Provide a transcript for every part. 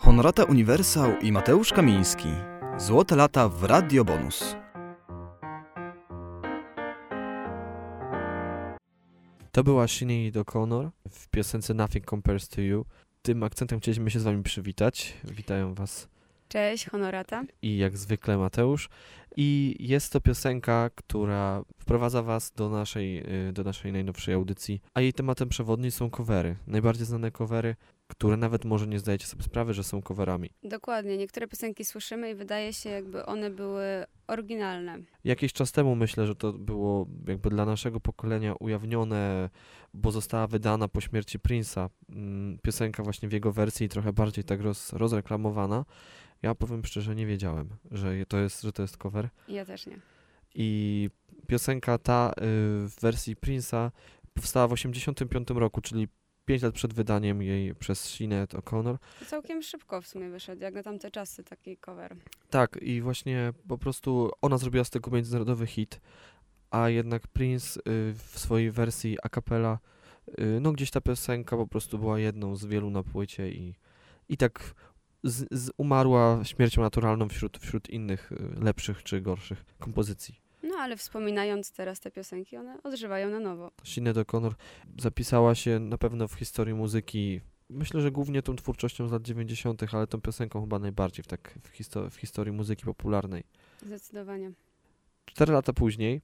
Honorata Uniwersał i Mateusz Kamiński. Złote lata w Radio Bonus. To była Sinead O'Connor w piosence Nothing Compares to You. Tym akcentem chcieliśmy się z wami przywitać. Witają was Cześć, Honorata. i jak zwykle Mateusz. I jest to piosenka, która wprowadza was do naszej, y, do naszej najnowszej audycji, a jej tematem przewodni są covery. Najbardziej znane covery, które nawet może nie zdajecie sobie sprawy, że są coverami. Dokładnie, niektóre piosenki słyszymy i wydaje się, jakby one były oryginalne. Jakiś czas temu myślę, że to było jakby dla naszego pokolenia ujawnione, bo została wydana po śmierci Prince'a. mm, Piosenka właśnie w jego wersji trochę bardziej tak roz, rozreklamowana. Ja powiem szczerze, nie wiedziałem, że to jest, że to jest cover. Ja też nie. I piosenka ta y, w wersji Prince'a powstała w 1985 roku, czyli 5 lat przed wydaniem jej przez Sinead O'Connor. To całkiem szybko w sumie wyszedł, jak na tamte czasy taki cover. Tak, i właśnie po prostu ona zrobiła z tego międzynarodowy hit, a jednak Prince y, w swojej wersji a cappella, y, no gdzieś ta piosenka po prostu była jedną z wielu na płycie i, i tak z, z umarła śmiercią naturalną wśród, wśród innych y, lepszych czy gorszych kompozycji. No ale wspominając teraz te piosenki, one odżywają na nowo. Sinead O'Connor zapisała się na pewno w historii muzyki, myślę, że głównie tą twórczością z lat 90., ale tą piosenką chyba najbardziej w, tak, w, histo- w historii muzyki popularnej. Zdecydowanie. Cztery lata później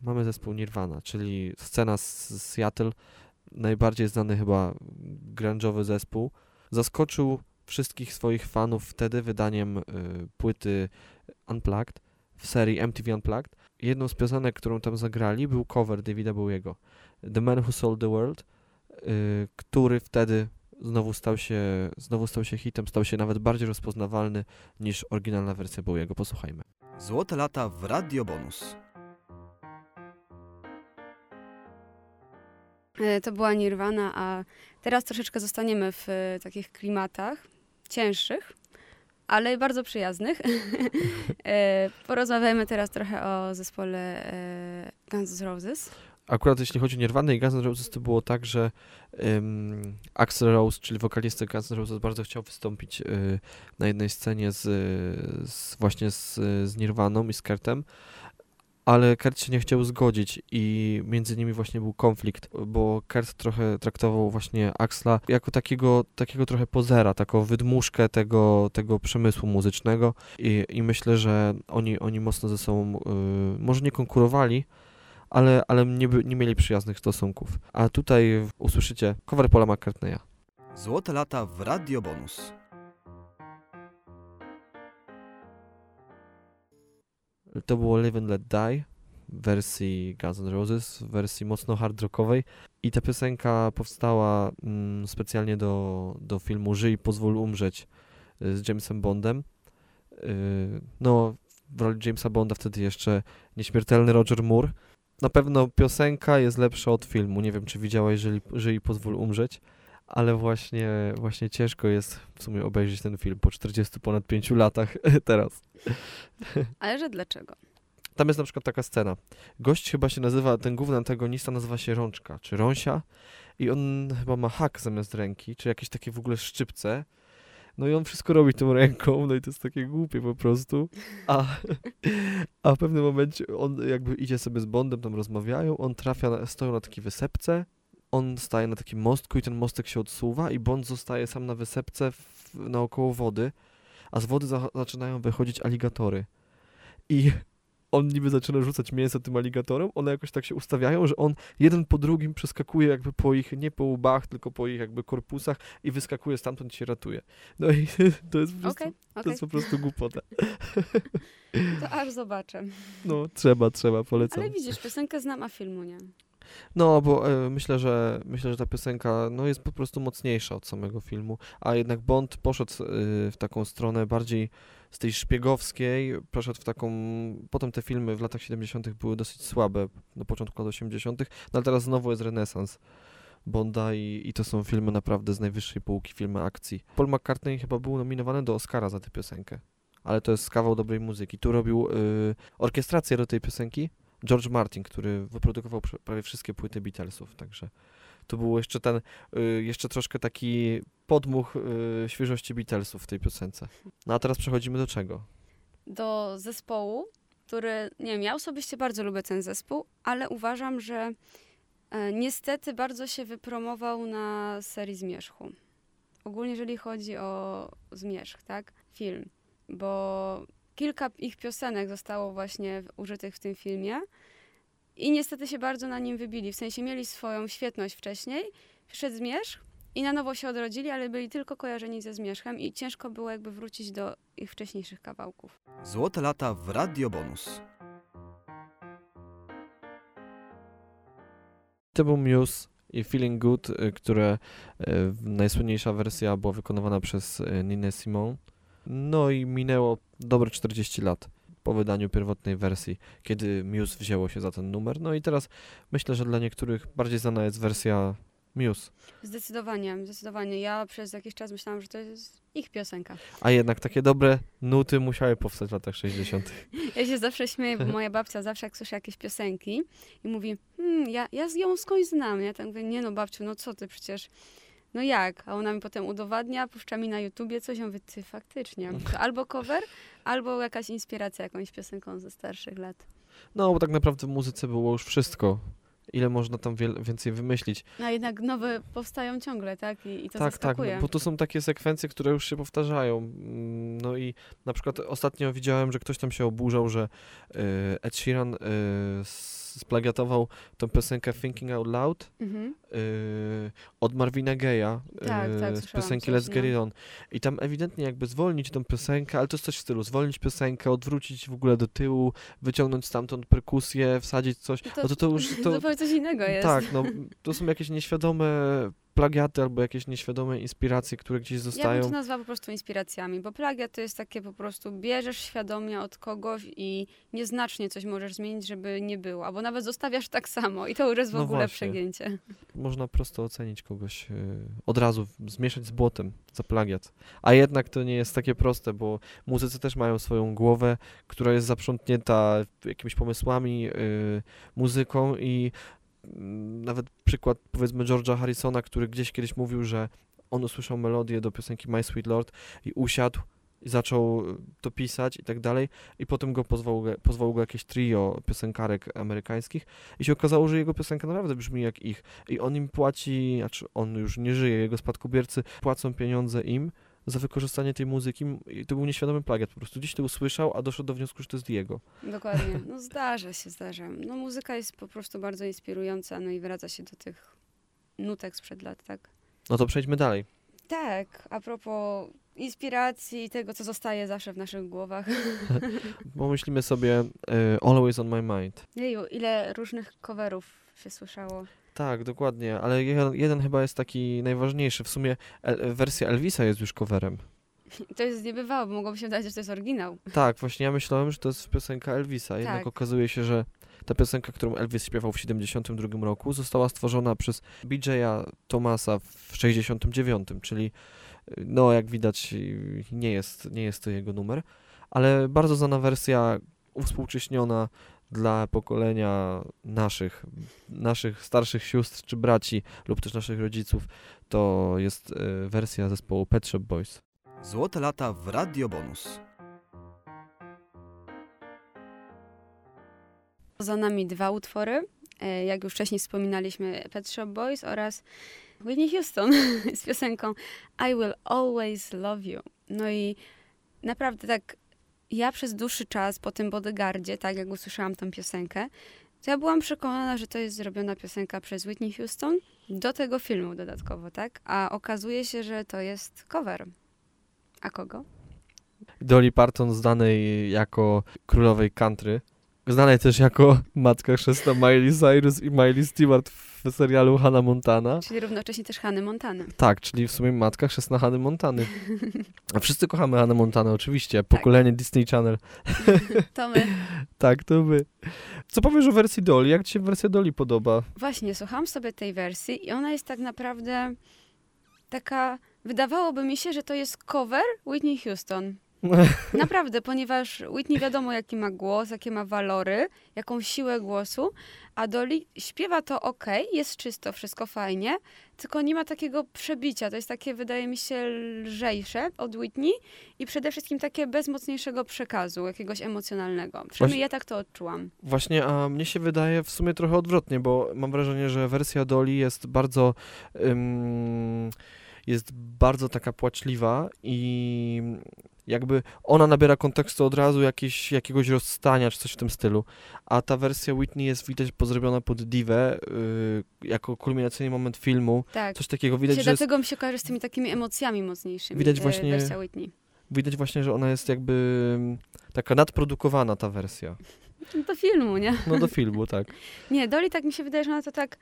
mamy zespół Nirvana, czyli scena z z Seattle, najbardziej znany chyba grunge'owy zespół. Zaskoczył wszystkich swoich fanów wtedy wydaniem y, płyty Unplugged w serii MTV Unplugged. Jedną z piosenek, którą tam zagrali, był cover Davida Bowiego. The Man Who Sold the World, y, który wtedy znowu stał się, znowu stał się hitem, stał się nawet bardziej rozpoznawalny niż oryginalna wersja Bowiego. Posłuchajmy. Złote lata w Radio Bonus. E, To była Nirvana, a teraz troszeczkę zostaniemy w e, takich klimatach cięższych, ale bardzo przyjaznych. E, Porozmawiajmy teraz trochę o zespole e, Guns N' Roses. Akurat jeśli chodzi o Nirvana i Guns N' Roses, to było tak, że um, Axl Rose, czyli wokalista Guns N' Roses, bardzo chciał wystąpić y, na jednej scenie z, z właśnie z, z Nirvaną i z Kurtem, ale Kurt się nie chciał zgodzić i między nimi właśnie był konflikt, bo Kurt trochę traktował właśnie Axla jako takiego, takiego trochę pozera, taką wydmuszkę tego, tego przemysłu muzycznego i, i myślę, że oni, oni mocno ze sobą y, może nie konkurowali, ale, ale nie, nie mieli przyjaznych stosunków. A tutaj usłyszycie cover Paula McCartneya. Złote lata w Radio Bonus. To było Live and Let Die w wersji Guns N' Roses, w wersji mocno hard rockowej. I ta piosenka powstała mm, specjalnie do, do filmu Żyj, pozwól umrzeć y, z Jamesem Bondem. Y, no, w roli Jamesa Bonda wtedy jeszcze nieśmiertelny Roger Moore. Na pewno piosenka jest lepsza od filmu. Nie wiem, czy widziałeś Żyj, Żyj pozwól umrzeć, ale właśnie, właśnie ciężko jest w sumie obejrzeć ten film po 40 ponad 5 latach teraz. Ale że dlaczego? Tam jest na przykład taka scena. Gość chyba się nazywa, ten główny antagonista nazywa się Rączka, czy Rąsia i on chyba ma hak zamiast ręki, czy jakieś takie w ogóle szczypce. No i on wszystko robi tą ręką, no i to jest takie głupie po prostu. A, a w pewnym momencie on jakby idzie sobie z Bondem, tam rozmawiają, on trafia, na, stoją na takiej wysepce, on staje na takim mostku i ten mostek się odsuwa i Bond zostaje sam na wysepce w, naokoło wody, a z wody za, zaczynają wychodzić aligatory. I on niby zaczyna rzucać mięso tym aligatorom, one jakoś tak się ustawiają, że on jeden po drugim przeskakuje jakby po ich, nie po łbach, tylko po ich jakby korpusach i wyskakuje stamtąd i się ratuje. No i to jest po prostu, Okej, to okej. jest po prostu głupota. To aż zobaczę. No, trzeba, trzeba, polecam. Ale widzisz, piosenkę znam, a filmu nie. No, bo e, myślę, że myślę, że ta piosenka no, jest po prostu mocniejsza od samego filmu, a jednak Bond poszedł e, w taką stronę bardziej z tej szpiegowskiej, poszedł w taką, potem te filmy w latach 70. były dosyć słabe, na początku lat 80., no ale teraz znowu jest renesans Bonda i, i to są filmy naprawdę z najwyższej półki, filmy akcji. Paul McCartney chyba był nominowany do Oscara za tę piosenkę, ale to jest kawał dobrej muzyki. Tu robił y, orkiestrację do tej piosenki, George Martin, który wyprodukował prawie wszystkie płyty Beatlesów, także to był jeszcze ten, y, jeszcze troszkę taki podmuch y, świeżości Beatlesów w tej piosence. No a teraz przechodzimy do czego? Do zespołu, który, nie wiem, ja osobiście bardzo lubię ten zespół, ale uważam, że e, niestety bardzo się wypromował na serii Zmierzchu. Ogólnie jeżeli chodzi o Zmierzch, tak? Film. Bo kilka ich piosenek zostało właśnie użytych w tym filmie i niestety się bardzo na nim wybili. W sensie mieli swoją świetność wcześniej, przyszedł Zmierzch i na nowo się odrodzili, ale byli tylko kojarzeni ze Zmierzchem i ciężko było jakby wrócić do ich wcześniejszych kawałków. Złote lata w Radio Bonus. To był Muse i Feeling Good, y, które y, najsłynniejsza wersja była wykonywana przez y, Ninę Simone. No i minęło dobre 40 lat po wydaniu pierwotnej wersji, kiedy Muse wzięło się za ten numer. No i teraz myślę, że dla niektórych bardziej znana jest wersja Muse. Zdecydowanie, zdecydowanie. Ja przez jakiś czas myślałam, że to jest ich piosenka. A jednak takie dobre nuty musiały powstać w latach 60. Ja się zawsze śmieję, bo moja babcia zawsze jak słyszy jakieś piosenki i mówi, hmm, ja, ja ją skądś znam. Ja tak mówię, nie no babciu, no co ty przecież, no jak? A ona mi potem udowadnia, puszcza mi na YouTubie coś, ja mówię, ty faktycznie. To albo cover, albo jakaś inspiracja jakąś piosenką ze starszych lat. No, bo tak naprawdę w muzyce było już wszystko. Ile można tam więcej wymyślić. No a jednak nowe powstają ciągle, tak? I, i to tak, tak, zaskakuje. no, bo to są takie sekwencje, które już się powtarzają. Mm, No i na przykład ostatnio widziałem, że ktoś tam się oburzał, że y, Ed Sheeran y, s- splagiatował tą piosenkę Thinking Out Loud Mhm. y, od Marvina Gaye'a Tak, y, tak, z słyszałam piosenki coś, Let's Get no. It On. I tam ewidentnie jakby zwolnić tą piosenkę, ale to jest coś w stylu, zwolnić piosenkę, odwrócić w ogóle do tyłu, wyciągnąć stamtąd perkusję, wsadzić coś. No No to to już... To, zupełnie coś innego jest. tak, no to są jakieś nieświadome plagiaty albo jakieś nieświadome inspiracje, które gdzieś Ja bym zostają. to nazwała po prostu inspiracjami, bo plagiat to jest takie po prostu bierzesz świadomie od kogoś i nieznacznie coś możesz zmienić, żeby nie było, albo nawet zostawiasz tak samo i to już jest w No ogóle właśnie. przegięcie. Można prosto ocenić kogoś y, od razu, zmieszać z błotem za plagiat. A jednak to nie jest takie proste, bo muzycy też mają swoją głowę, która jest zaprzątnięta jakimiś pomysłami, y, muzyką i nawet przykład powiedzmy George'a Harrisona, który gdzieś kiedyś mówił, że on usłyszał melodię do piosenki My Sweet Lord i usiadł i zaczął y, to pisać i tak dalej. I potem go pozwał, pozwał go jakieś trio piosenkarek amerykańskich i się okazało, że jego piosenka naprawdę brzmi jak ich. I on im płaci, znaczy on już nie żyje, jego spadkobiercy płacą pieniądze im za wykorzystanie tej muzyki i to był nieświadomy plagiat, po prostu gdzieś to usłyszał, a doszedł do wniosku, że to jest jego. Dokładnie. No zdarza się, zdarza. No muzyka jest po prostu bardzo inspirująca, no i wraca się do tych nutek sprzed lat, tak? No to przejdźmy dalej. Tak, a propos inspiracji i tego, co zostaje zawsze w naszych głowach. Pomyślimy sobie y, Always on my mind. Jeju, ile różnych coverów się słyszało. Tak, dokładnie, ale jeden, jeden chyba jest taki najważniejszy. W sumie el, wersja Elvisa jest już coverem. To jest niebywałe, bo mogłoby się wydawać, że to jest oryginał. Tak, właśnie ja myślałem, że to jest piosenka Elvisa, jednak Tak. okazuje się, że ta piosenka, którą Elvis śpiewał w 72 roku, została stworzona przez BJ'a Thomasa w 69, czyli no jak widać nie jest, nie jest to jego numer, ale bardzo znana wersja uwspółcześniona dla pokolenia naszych, naszych starszych sióstr czy braci lub też naszych rodziców, to jest y, wersja zespołu Pet Shop Boys. Złote lata w Radio Bonus. Za nami dwa utwory. E, Jak już wcześniej wspominaliśmy, Pet Shop Boys oraz Whitney Houston z piosenką I Will Always Love You. No i naprawdę tak, ja przez dłuższy czas po tym bodyguardzie, tak jak usłyszałam tę piosenkę, to ja byłam przekonana, że to jest zrobiona piosenka przez Whitney Houston do tego filmu dodatkowo, tak? A okazuje się, że to jest cover. A kogo? Dolly Parton znanej jako królowej country, znanej też jako matka chrzestna Miley Cyrus i Miley Stewart w serialu Hannah Montana. Czyli równocześnie też Hany Montana. Tak, czyli w sumie matka chrzestna Hany Montany. A wszyscy kochamy Hannah Montanę oczywiście, pokolenie Disney Channel. To my. Tak, to my. Co powiesz o wersji Dolly? Jak ci się wersja Dolly podoba? Właśnie, słuchałam sobie tej wersji i ona jest tak naprawdę taka. Wydawałoby mi się, że to jest cover Whitney Houston. Naprawdę, ponieważ Whitney wiadomo, jaki ma głos, jakie ma walory, jaką siłę głosu, a Dolly śpiewa to ok, jest czysto, wszystko fajnie, tylko nie ma takiego przebicia. To jest takie, wydaje mi się, lżejsze od Whitney i przede wszystkim takie bez mocniejszego przekazu, jakiegoś emocjonalnego. Przynajmniej ja tak to odczułam. Właśnie, a mnie się wydaje w sumie trochę odwrotnie, bo mam wrażenie, że wersja Dolly jest bardzo jest bardzo taka płaczliwa i jakby ona nabiera kontekstu od razu jakieś, jakiegoś rozstania czy coś w tym stylu, a ta wersja Whitney jest widać pozrobiona pod diwę y, jako kulminacyjny moment filmu, Tak. coś takiego Widać, że jest, dlatego mi się kojarzy z tymi takimi emocjami mocniejszymi. Widać e, właśnie- Wersja Whitney. widać właśnie, że ona jest jakby ym, taka nadprodukowana ta wersja. Do filmu, nie? No do filmu, tak. Nie, Dolly tak mi się wydaje, że ona to tak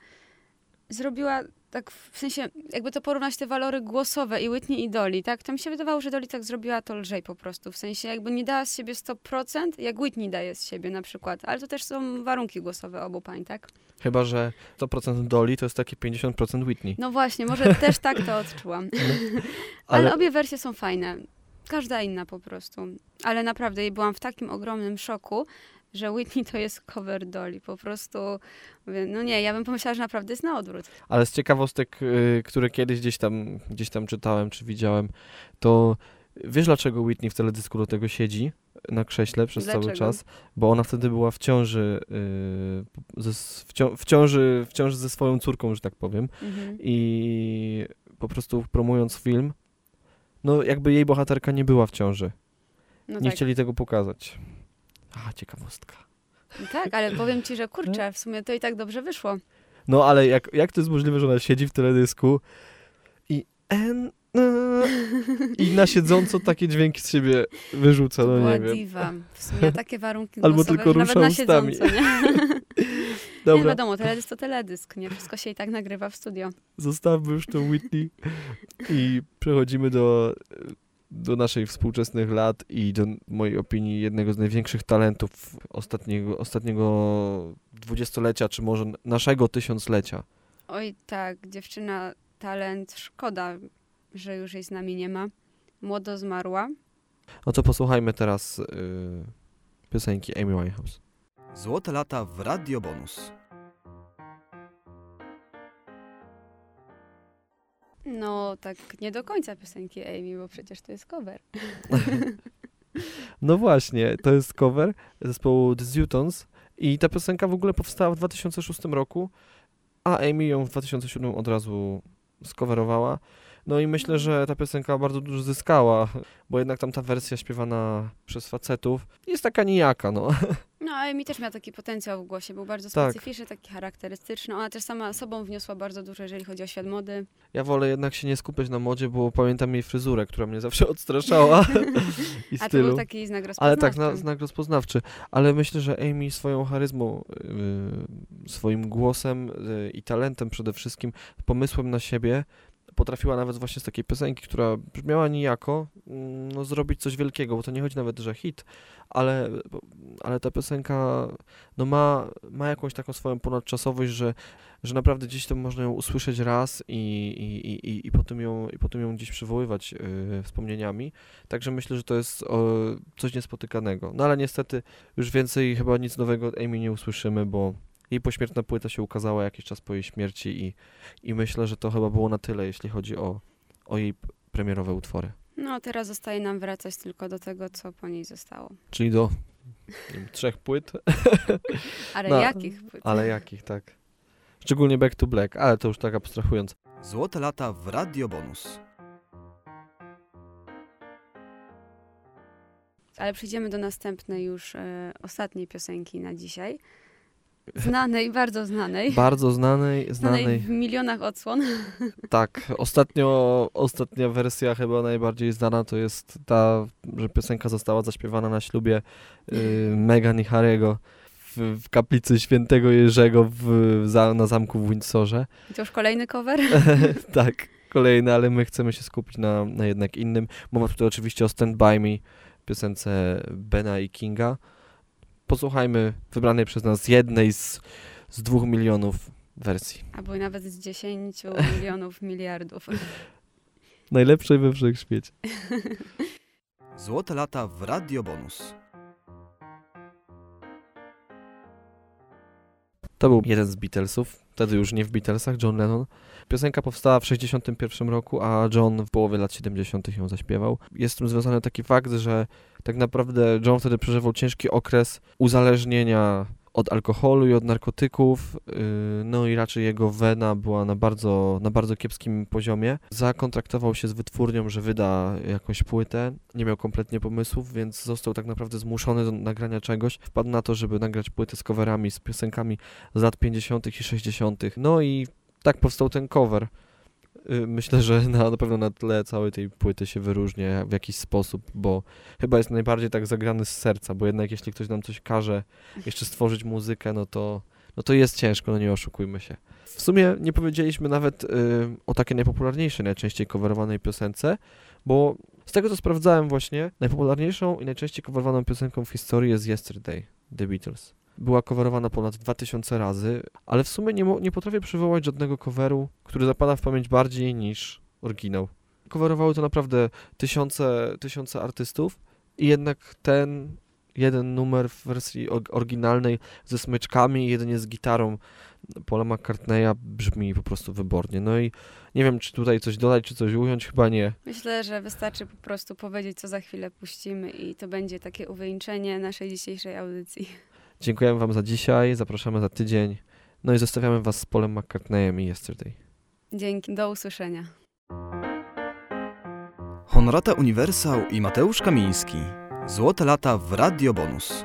zrobiła, tak w sensie, jakby to porównać te walory głosowe i Whitney i Dolly, tak? To mi się wydawało, że Dolly tak zrobiła to lżej po prostu, w sensie jakby nie dała z siebie 100%, jak Whitney daje z siebie na przykład, ale to też są warunki głosowe obu pań, tak? Chyba, że 100% Dolly to jest takie 50% Whitney. No właśnie, może też tak to odczułam. Ale, obie wersje są fajne. Każda inna po prostu. Ale naprawdę byłam w takim ogromnym szoku, że Whitney to jest cover Dolly. Po prostu, mówię, no nie, ja bym pomyślała, że naprawdę jest na odwrót. Ale z ciekawostek, y, które kiedyś gdzieś tam, gdzieś tam czytałem czy widziałem, to wiesz dlaczego Whitney w teledysku do tego siedzi na krześle przez cały Dlaczego? czas? Bo ona wtedy była w ciąży, y, ze, w, cią, w, ciąży, w ciąży ze swoją córką, że tak powiem. Mhm. I po prostu promując film, no jakby jej bohaterka nie była w ciąży. No nie tak. chcieli tego pokazać. A, ciekawostka. tak, ale powiem ci, że kurczę, w sumie to i tak dobrze wyszło. No ale jak, jak to jest możliwe, że ona siedzi w teledysku i en, e, i na siedząco takie dźwięki z siebie wyrzuca, no nie wiem. diwa. W sumie takie warunki Albo głosowe, tylko że nawet rusza na ustami. siedząco, nie? nie Dobra, wiadomo, teledysk to teledysk, nie? Wszystko się i tak nagrywa w studio. zostawmy już tą Whitney i przechodzimy do, do naszej współczesnych lat i do mojej opinii jednego z największych talentów ostatniego, ostatniego dwudziestolecia, czy może naszego tysiąclecia. Oj tak, dziewczyna, talent, szkoda, że już jej z nami nie ma. Młodo zmarła. No to posłuchajmy teraz y, piosenki Amy Winehouse. Złote lata w Radio Bonus. No tak nie do końca piosenki Amy, bo przecież to jest cover. No właśnie, to jest cover zespołu The Zutons i ta piosenka w ogóle powstała w 2006 roku, a Amy ją w 2007 od razu skowerowała. No i myślę, że ta piosenka bardzo dużo zyskała, bo jednak tam ta wersja śpiewana przez facetów jest taka nijaka, no. No, a Amy też miała taki potencjał w głosie, był bardzo Tak. specyficzny, taki charakterystyczny. Ona też sama sobą wniosła bardzo dużo, jeżeli chodzi o świat mody. Ja wolę jednak się nie skupiać na modzie, bo pamiętam jej fryzurę, która mnie zawsze odstraszała i A to stylu. był taki znak Ale rozpoznawczy. tak, na, znak rozpoznawczy. Ale myślę, że Amy swoją charyzmą, yy, swoim głosem yy, i talentem przede wszystkim, pomysłem na siebie, potrafiła nawet właśnie z takiej piosenki, która brzmiała nijako, mm, no, zrobić coś wielkiego, bo to nie chodzi nawet, że hit, ale, ale ta piosenka no, ma, ma jakąś taką swoją ponadczasowość, że, że naprawdę gdzieś to można ją usłyszeć raz i, i, i- i, potem, ją, i potem ją gdzieś przywoływać yy, wspomnieniami. Także myślę, że to jest o, coś niespotykanego. No ale niestety już więcej chyba nic nowego od Amy nie usłyszymy, bo jej pośmiertna płyta się ukazała jakiś czas po jej śmierci i, i myślę, że to chyba było na tyle, jeśli chodzi o, o jej premierowe utwory. No, teraz zostaje nam wracać tylko do tego, co po niej zostało. Czyli do wiem, trzech płyt, Ale No, jakich płyt? ale jakich, tak? Szczególnie Back to Black, ale to już tak abstrahując. Złote lata w Radio Bonus. Ale przejdziemy do następnej już e, ostatniej piosenki na dzisiaj. Znanej, bardzo znanej. Bardzo znanej, Znanej znanej, w milionach odsłon. tak. Ostatnio, ostatnia wersja chyba najbardziej znana to jest ta, że piosenka została zaśpiewana na ślubie y, Meghan i Harry'ego w, w kaplicy świętego Jerzego w, za, na zamku w Windsorze. I to już kolejny cover. tak, kolejny, ale my chcemy się skupić na, na jednak innym. Mowa tutaj oczywiście o Stand By Me, piosence Bena i Kinga. Posłuchajmy wybranej przez nas jednej z, z dwóch milionów wersji. Albo nawet z 10 milionów miliardów. Najlepszej we wszechświecie. Złote lata w Radio Bonus. To był jeden z Beatlesów, wtedy już nie w Beatlesach, John Lennon. Piosenka powstała w 1961 roku, a John w połowie lat 70. ją zaśpiewał. Jest z tym związany taki fakt, że tak naprawdę John wtedy przeżywał ciężki okres uzależnienia od alkoholu i od narkotyków, yy, no i raczej jego wena była na bardzo, na bardzo kiepskim poziomie. Zakontraktował się z wytwórnią, że wyda jakąś płytę, nie miał kompletnie pomysłów, więc został tak naprawdę zmuszony do nagrania czegoś. Wpadł na to, żeby nagrać płytę z coverami, z piosenkami z lat 50. i 60. No i tak powstał ten cover. Y, Myślę, że na, na pewno na tle całej tej płyty się wyróżnia w jakiś sposób, bo chyba jest najbardziej tak zagrany z serca, bo jednak jeśli ktoś nam coś każe jeszcze stworzyć muzykę, no to, no to jest ciężko, no nie oszukujmy się. W sumie nie powiedzieliśmy nawet y, o takiej najpopularniejszej, najczęściej coverowanej piosence, bo z tego co sprawdzałem właśnie, najpopularniejszą i najczęściej coverowaną piosenką w historii jest Yesterday, The Beatles. Była coverowana ponad 2000 razy, ale w sumie nie, nie potrafię przywołać żadnego coveru, który zapada w pamięć bardziej niż oryginał. Coverowały to naprawdę tysiące, tysiące artystów i jednak ten jeden numer w wersji or- oryginalnej ze smyczkami jedynie z gitarą Paula McCartneya brzmi po prostu wybornie. No i nie wiem, czy tutaj coś dodać, czy coś ująć, chyba nie. Myślę, że wystarczy po prostu powiedzieć, co za chwilę puścimy i to będzie takie uwieńczenie naszej dzisiejszej audycji. Dziękujemy Wam za dzisiaj, zapraszamy za tydzień. No i zostawiamy Was z Polem McCartneyem i Yesterday. Dzięki, do usłyszenia. Honorata Uniwersał i Mateusz Kamiński. Złote lata w Radio Bonus.